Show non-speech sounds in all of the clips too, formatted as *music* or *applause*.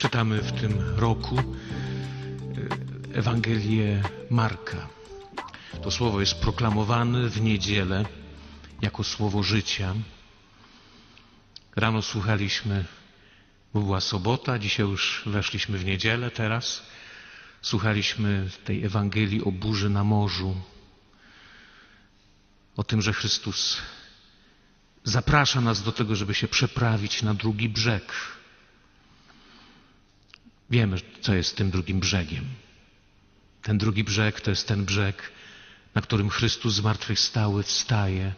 Czytamy w tym roku e, Ewangelię Marka. To słowo jest proklamowane w niedzielę jako słowo życia. Rano słuchaliśmy, bo była sobota, dzisiaj już weszliśmy w niedzielę teraz. Słuchaliśmy tej Ewangelii o burzy na morzu, o tym, że Chrystus zaprasza nas do tego, żeby się przeprawić na drugi brzeg. Wiemy, co jest tym drugim brzegiem. Ten drugi brzeg to jest ten brzeg, na którym Chrystus zmartwychwstały wstaje,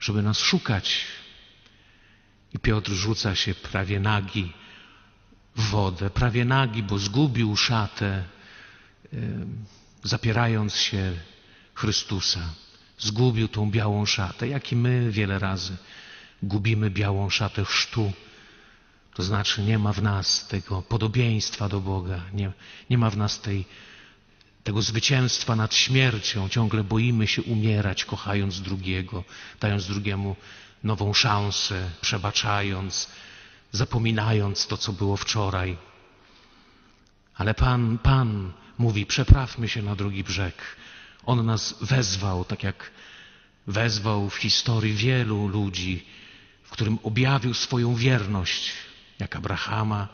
żeby nas szukać. I Piotr rzuca się prawie nagi w wodę, prawie nagi, bo zgubił szatę, zapierając się Chrystusa. Zgubił tą białą szatę, jak i my wiele razy gubimy białą szatę chrztu. To znaczy nie ma w nas tego podobieństwa do Boga, nie, nie ma w nas tej, tego zwycięstwa nad śmiercią. Ciągle boimy się umierać, kochając drugiego, dając drugiemu nową szansę, przebaczając, zapominając to, co było wczoraj. Ale Pan, Pan mówi, przeprawmy się na drugi brzeg. On nas wezwał, tak jak wezwał w historii wielu ludzi, w którym objawił swoją wierność, jak Abrahama,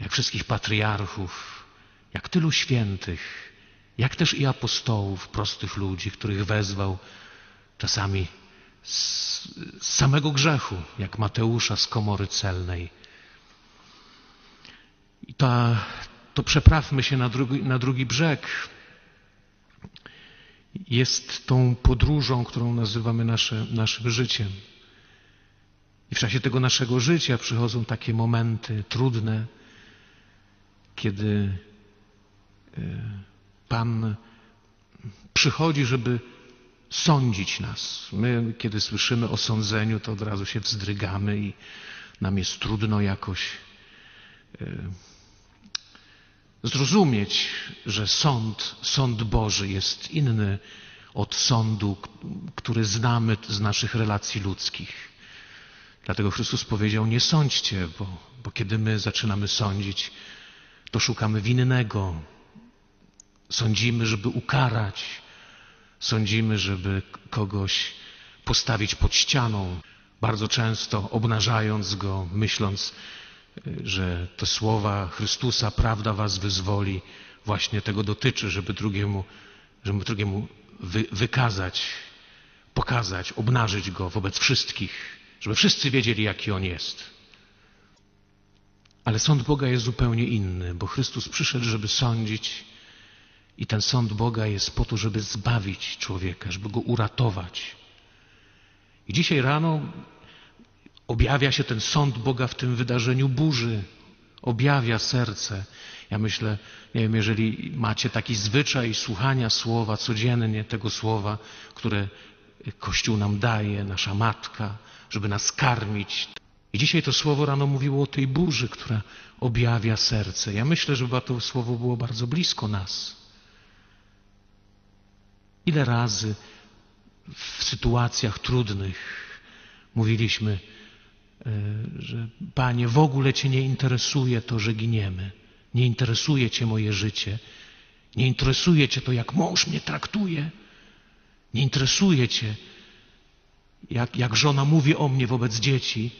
jak wszystkich patriarchów, jak tylu świętych, jak też i apostołów, prostych ludzi, których wezwał czasami z, samego grzechu, jak Mateusza z komory celnej. I ta, to przeprawmy się na drugi, na drugi brzeg. Jest tą podróżą, którą nazywamy nasze, naszym życiem. I w czasie tego naszego życia przychodzą takie momenty trudne, kiedy Pan przychodzi, żeby sądzić nas. My, kiedy słyszymy o sądzeniu, to od razu się wzdrygamy i nam jest trudno jakoś zrozumieć, że sąd, sąd Boży jest inny od sądu, który znamy z naszych relacji ludzkich. Dlatego Chrystus powiedział: Nie sądźcie, bo, bo kiedy my zaczynamy sądzić, to szukamy winnego. Sądzimy, żeby ukarać, sądzimy, żeby kogoś postawić pod ścianą, bardzo często obnażając go, myśląc, że te słowa Chrystusa, prawda was wyzwoli, właśnie tego dotyczy, żeby drugiemu, żeby drugiemu wy, wykazać, pokazać, obnażyć go wobec wszystkich, żeby wszyscy wiedzieli, jaki on jest. Ale sąd Boga jest zupełnie inny, bo Chrystus przyszedł, żeby sądzić, i ten sąd Boga jest po to, żeby zbawić człowieka, żeby go uratować. I dzisiaj rano objawia się ten sąd Boga w tym wydarzeniu burzy, objawia serce. Ja myślę, nie wiem, jeżeli macie taki zwyczaj słuchania słowa codziennie, tego słowa, które Kościół nam daje, nasza matka, żeby nas karmić. I dzisiaj to słowo rano mówiło o tej burzy, która objawia serce. Ja myślę, że to słowo było bardzo blisko nas. Ile razy w sytuacjach trudnych mówiliśmy, że Panie, w ogóle Cię nie interesuje to, że giniemy. Nie interesuje Cię moje życie. Nie interesuje Cię to, jak mąż mnie traktuje. Nie interesuje Cię, jak, jak żona mówi o mnie wobec dzieci.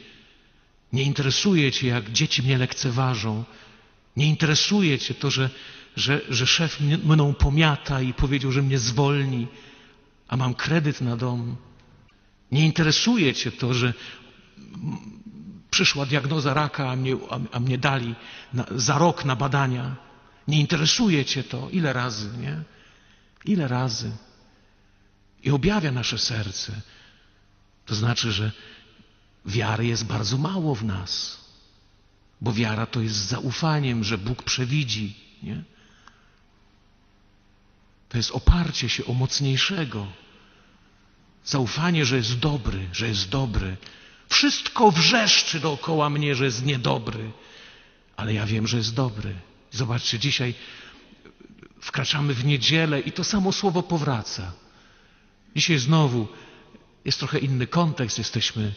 Nie interesuje Cię, jak dzieci mnie lekceważą. Nie interesuje Cię to, że, że, że szef mną pomiata i powiedział, że mnie zwolni, a mam kredyt na dom. Nie interesuje Cię to, że przyszła diagnoza raka, a mnie, a, a mnie dali na, za rok na badania. Nie interesuje Cię to. Ile razy, nie? Ile razy? I objawia nasze serce. To znaczy, że wiary jest bardzo mało w nas. Bo wiara to jest zaufaniem, że Bóg przewidzi. Nie? To jest oparcie się o mocniejszego. Zaufanie, że jest dobry, że jest dobry. Wszystko wrzeszczy dookoła mnie, że jest niedobry, ale ja wiem, że jest dobry. Zobaczcie, dzisiaj wkraczamy w niedzielę i to samo słowo powraca. Dzisiaj znowu jest trochę inny kontekst. Jesteśmy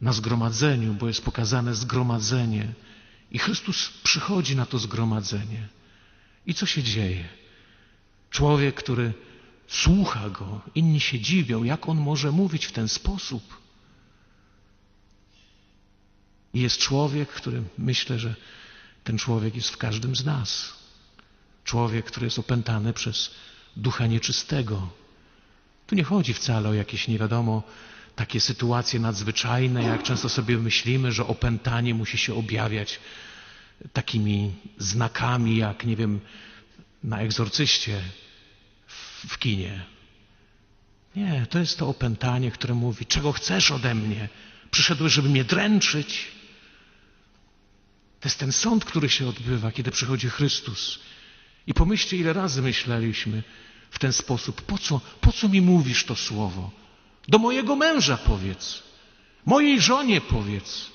na zgromadzeniu, bo jest pokazane zgromadzenie. I Chrystus przychodzi na to zgromadzenie. I co się dzieje? Człowiek, który słucha go, inni się dziwią, jak on może mówić w ten sposób. I jest człowiek, który myślę, że ten człowiek jest w każdym z nas. Człowiek, który jest opętany przez ducha nieczystego. Tu nie chodzi wcale o jakieś nie wiadomo takie sytuacje nadzwyczajne, jak często sobie myślimy, że opętanie musi się objawiać takimi znakami, jak nie wiem, na egzorcyście w, w kinie. Nie, to jest to opętanie, które mówi, czego chcesz ode mnie? Przyszedłeś, żeby mnie dręczyć. To jest ten sąd, który się odbywa, kiedy przychodzi Chrystus. I pomyślcie, ile razy myśleliśmy w ten sposób. Po co, po co mi mówisz to słowo? Do mojego męża powiedz. Mojej żonie powiedz.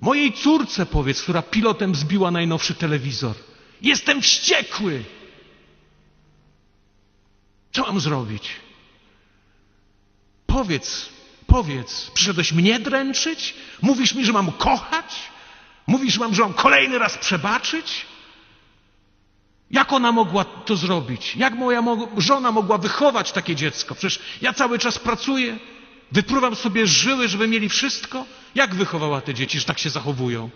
Mojej córce powiedz, która pilotem zbiła najnowszy telewizor. Jestem wściekły. Co mam zrobić? Powiedz, powiedz, przyszedłeś mnie dręczyć? Mówisz mi, że mam kochać? Mówisz mam, że mam kolejny raz przebaczyć? Jak ona mogła to zrobić? Jak moja żona mogła wychować takie dziecko? Przecież ja cały czas pracuję, wypruwam sobie żyły, żeby mieli wszystko. Jak wychowała te dzieci, że tak się zachowują?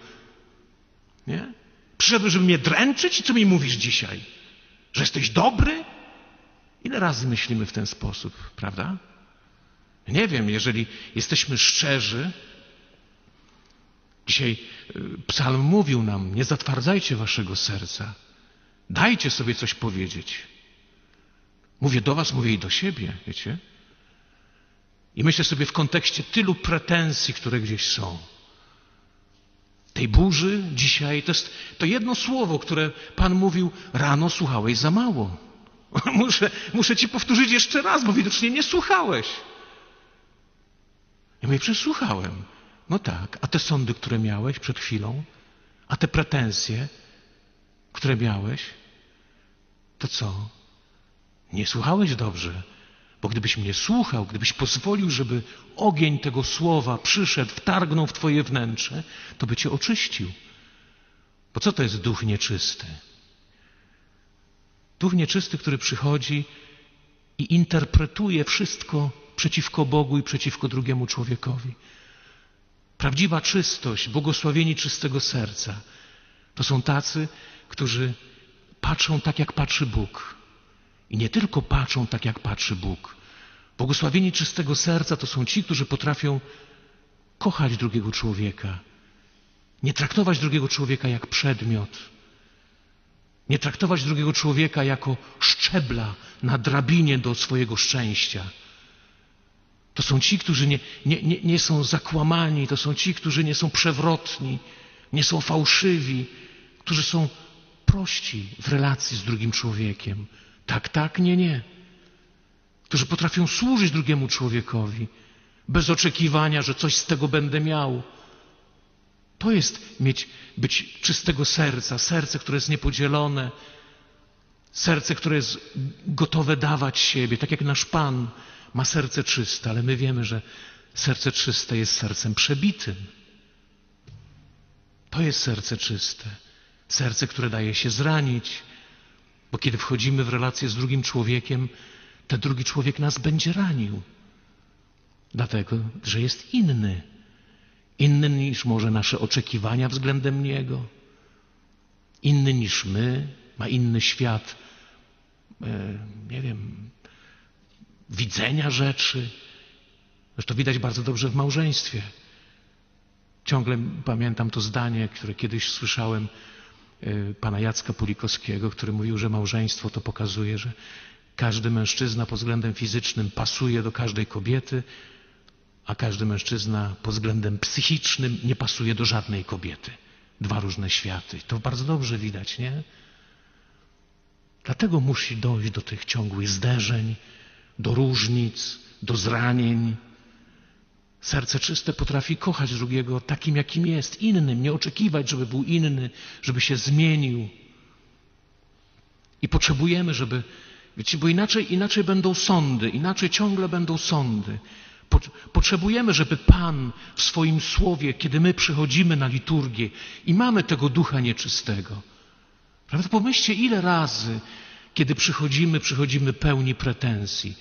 Nie? Przyszedłeś, żeby mnie dręczyć? I co mi mówisz dzisiaj? Że jesteś dobry? Ile razy myślimy w ten sposób, prawda? Nie wiem, jeżeli jesteśmy szczerzy, dzisiaj y, psalm mówił nam, nie zatwardzajcie waszego serca, dajcie sobie coś powiedzieć. Mówię do was, mówię i do siebie, wiecie? I myślę sobie w kontekście tylu pretensji, które gdzieś są. Tej burzy dzisiaj to jest to jedno słowo, które Pan mówił, rano słuchałeś za mało. *laughs* Muszę, muszę ci powtórzyć jeszcze raz, bo widocznie nie słuchałeś. Ja mówię, przesłuchałem. No tak, a te sądy, które miałeś przed chwilą, a te pretensje, które miałeś, to co? Nie słuchałeś dobrze. Bo gdybyś mnie słuchał, gdybyś pozwolił, żeby ogień tego słowa przyszedł, wtargnął w Twoje wnętrze, to by Cię oczyścił. Bo co to jest duch nieczysty? Duch nieczysty, który przychodzi i interpretuje wszystko przeciwko Bogu i przeciwko drugiemu człowiekowi. Prawdziwa czystość, błogosławieni czystego serca, to są tacy, którzy patrzą tak, jak patrzy Bóg. I nie tylko patrzą tak, jak patrzy Bóg. Błogosławieni czystego serca to są ci, którzy potrafią kochać drugiego człowieka, nie traktować drugiego człowieka jak przedmiot, nie traktować drugiego człowieka jako szczebla na drabinie do swojego szczęścia. To są ci, którzy nie, nie, nie, nie są zakłamani, to są ci, którzy nie są przewrotni, nie są fałszywi, którzy są prości w relacji z drugim człowiekiem. Tak, tak, nie, nie. Którzy potrafią służyć drugiemu człowiekowi bez oczekiwania, że coś z tego będę miał. To jest mieć, być czystego serca, serce, które jest niepodzielone, serce, które jest gotowe dawać siebie, tak jak nasz Pan ma serce czyste, ale my wiemy, że serce czyste jest sercem przebitym. To jest serce czyste, serce, które daje się zranić, bo kiedy wchodzimy w relację z drugim człowiekiem, ten drugi człowiek nas będzie ranił. Dlatego, że jest inny. Inny niż może nasze oczekiwania względem Niego. Inny niż my. Ma inny świat, e, nie wiem, widzenia rzeczy. Zresztą widać bardzo dobrze w małżeństwie. Ciągle pamiętam to zdanie, które kiedyś słyszałem pana Jacka Pulikowskiego, który mówił, że małżeństwo to pokazuje, że każdy mężczyzna pod względem fizycznym pasuje do każdej kobiety, a każdy mężczyzna pod względem psychicznym nie pasuje do żadnej kobiety. Dwa różne światy. To bardzo dobrze widać, nie? Dlatego musi dojść do tych ciągłych zderzeń, do różnic, do zranień. Serce czyste potrafi kochać drugiego takim, jakim jest, innym, nie oczekiwać, żeby był inny, żeby się zmienił. I potrzebujemy, żeby, wiecie, bo inaczej, inaczej będą sądy, inaczej ciągle będą sądy. Po- Potrzebujemy, żeby Pan w swoim słowie, kiedy my przychodzimy na liturgię i mamy tego ducha nieczystego, prawda? Pomyślcie, ile razy, kiedy przychodzimy, przychodzimy pełni pretensji.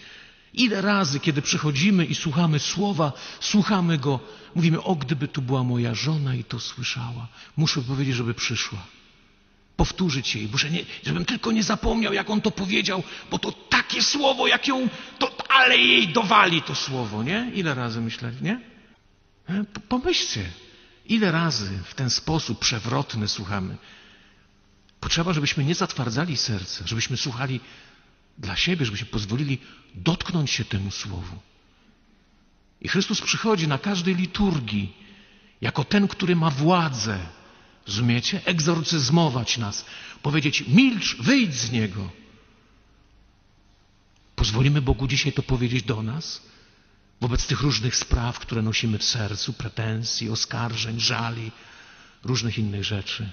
Ile razy, kiedy przychodzimy i słuchamy słowa, słuchamy go, mówimy, o gdyby tu była moja żona i to słyszała. Muszę powiedzieć, żeby przyszła powtórzyć jej, muszę nie, żebym tylko nie zapomniał, jak on to powiedział, bo to takie słowo, jak ją, to, ale jej dowali to słowo, nie? Ile razy myśleli, nie? E, Pomyślcie, ile razy w ten sposób przewrotny słuchamy. Potrzeba, żebyśmy nie zatwardzali serca, żebyśmy słuchali dla siebie, żebyśmy pozwolili dotknąć się temu słowu. I Chrystus przychodzi na każdej liturgii jako ten, który ma władzę, rozumiecie? Egzorcyzmować nas, powiedzieć milcz, wyjdź z niego. Pozwolimy Bogu dzisiaj to powiedzieć do nas? Wobec tych różnych spraw, które nosimy w sercu, pretensji, oskarżeń, żali, różnych innych rzeczy.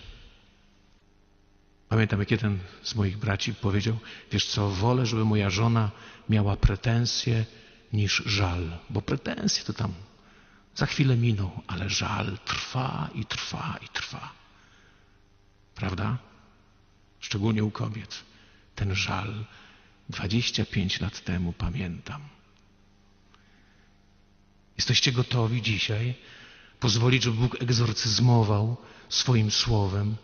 Pamiętam, jak jeden z moich braci powiedział, wiesz co, wolę, żeby moja żona miała pretensje niż żal, bo pretensje to tam za chwilę miną, ale żal trwa i trwa i trwa. Prawda? Szczególnie u kobiet. Ten żal 25 lat temu pamiętam. Jesteście gotowi dzisiaj pozwolić, żeby Bóg egzorcyzmował swoim słowem,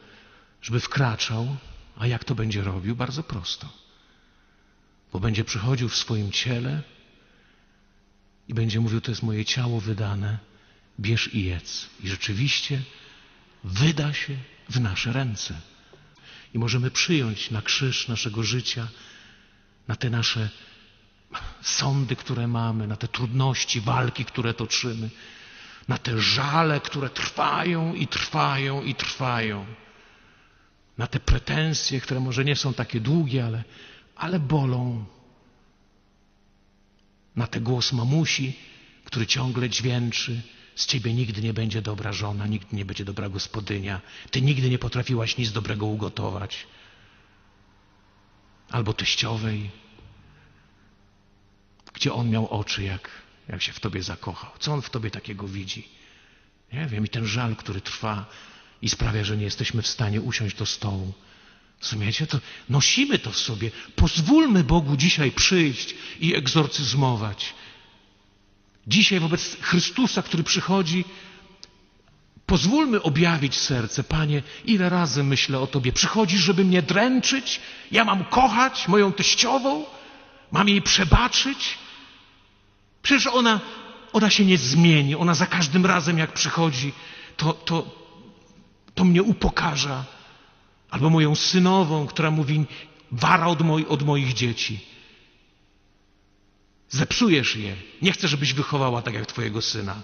żeby wkraczał, a jak to będzie robił? Bardzo prosto. Bo będzie przychodził w swoim ciele i będzie mówił, to jest moje ciało wydane, bierz i jedz. I rzeczywiście wyda się w nasze ręce. I możemy przyjąć na krzyż naszego życia, na te nasze sądy, które mamy, na te trudności, walki, które toczymy, na te żale, które trwają i trwają i trwają, na te pretensje, które może nie są takie długie, ale, ale bolą, na ten głos mamusi, który ciągle dźwięczy. Z ciebie nigdy nie będzie dobra żona, nigdy nie będzie dobra gospodynia. Ty nigdy nie potrafiłaś nic dobrego ugotować. Albo teściowej, gdzie on miał oczy, jak, jak się w tobie zakochał. Co on w tobie takiego widzi? Nie wiem. I ten żal, który trwa i sprawia, że nie jesteśmy w stanie usiąść do stołu. Rozumiecie? To nosimy to w sobie. Pozwólmy Bogu dzisiaj przyjść i egzorcyzmować. Dzisiaj wobec Chrystusa, który przychodzi, pozwólmy objawić serce. Panie, ile razy myślę o Tobie. Przychodzisz, żeby mnie dręczyć? Ja mam kochać moją teściową? Mam jej przebaczyć? Przecież ona, ona się nie zmieni. Ona za każdym razem, jak przychodzi, to, to, to mnie upokarza. Albo moją synową, która mówi, wara od, od moich dzieci. Zepsujesz je. Nie chcę, żebyś wychowała tak jak twojego syna.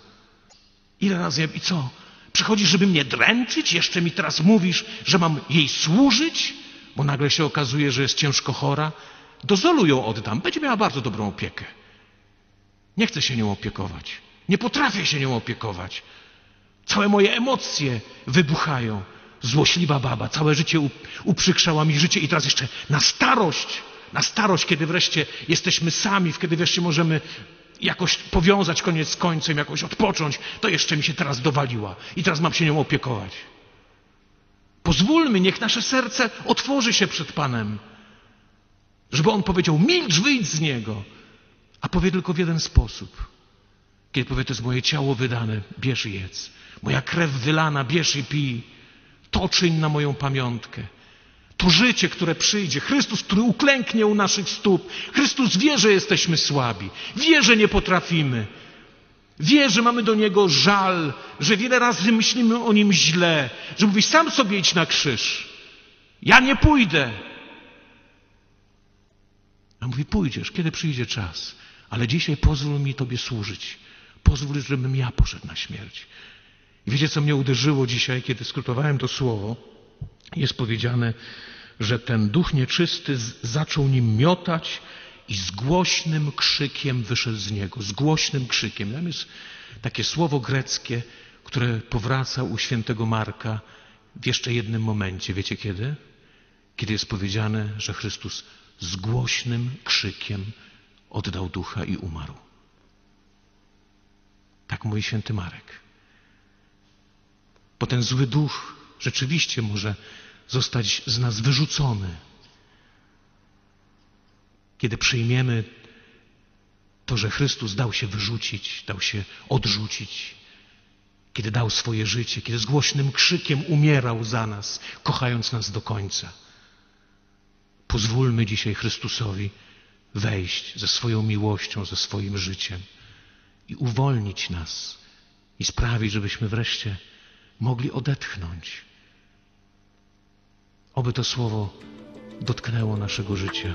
Ile razy ja... I co? Przychodzisz, żeby mnie dręczyć? Jeszcze mi teraz mówisz, że mam jej służyć? Bo nagle się okazuje, że jest ciężko chora. Dozolu ją oddam. Będzie miała bardzo dobrą opiekę. Nie chcę się nią opiekować. Nie potrafię się nią opiekować. Całe moje emocje wybuchają. Złośliwa baba, całe życie uprzykrzała mi życie i teraz jeszcze na starość, na starość, kiedy wreszcie jesteśmy sami, kiedy wreszcie możemy jakoś powiązać koniec z końcem, jakoś odpocząć, to jeszcze mi się teraz dowaliła i teraz mam się nią opiekować. Pozwólmy, niech nasze serce otworzy się przed Panem, żeby On powiedział, milcz, wyjdź z Niego, a powie tylko w jeden sposób. Kiedy powie, to jest moje ciało wydane, bierz i jedz. Moja krew wylana, bierz i pij. To czyń na moją pamiątkę. To życie, które przyjdzie. Chrystus, który uklęknie u naszych stóp. Chrystus wie, że jesteśmy słabi. Wie, że nie potrafimy. Wie, że mamy do Niego żal, że wiele razy myślimy o Nim źle, że mówi, sam sobie idź na krzyż. Ja nie pójdę. A mówi, pójdziesz, kiedy przyjdzie czas. Ale dzisiaj pozwól mi Tobie służyć. Pozwól, żebym ja poszedł na śmierć. I wiecie, co mnie uderzyło dzisiaj, kiedy skrótowałem to słowo? Jest powiedziane, że ten duch nieczysty zaczął nim miotać i z głośnym krzykiem wyszedł z niego. Z głośnym krzykiem. Tam jest takie słowo greckie, które powraca u świętego Marka w jeszcze jednym momencie. Wiecie kiedy? Kiedy jest powiedziane, że Chrystus z głośnym krzykiem oddał ducha i umarł. Tak mówi święty Marek. Bo ten zły duch rzeczywiście może zostać z nas wyrzucony. Kiedy przyjmiemy to, że Chrystus dał się wyrzucić, dał się odrzucić, kiedy dał swoje życie, kiedy z głośnym krzykiem umierał za nas, kochając nas do końca. Pozwólmy dzisiaj Chrystusowi wejść ze swoją miłością, ze swoim życiem i uwolnić nas i sprawić, żebyśmy wreszcie mogli odetchnąć. Oby to słowo dotknęło naszego życia.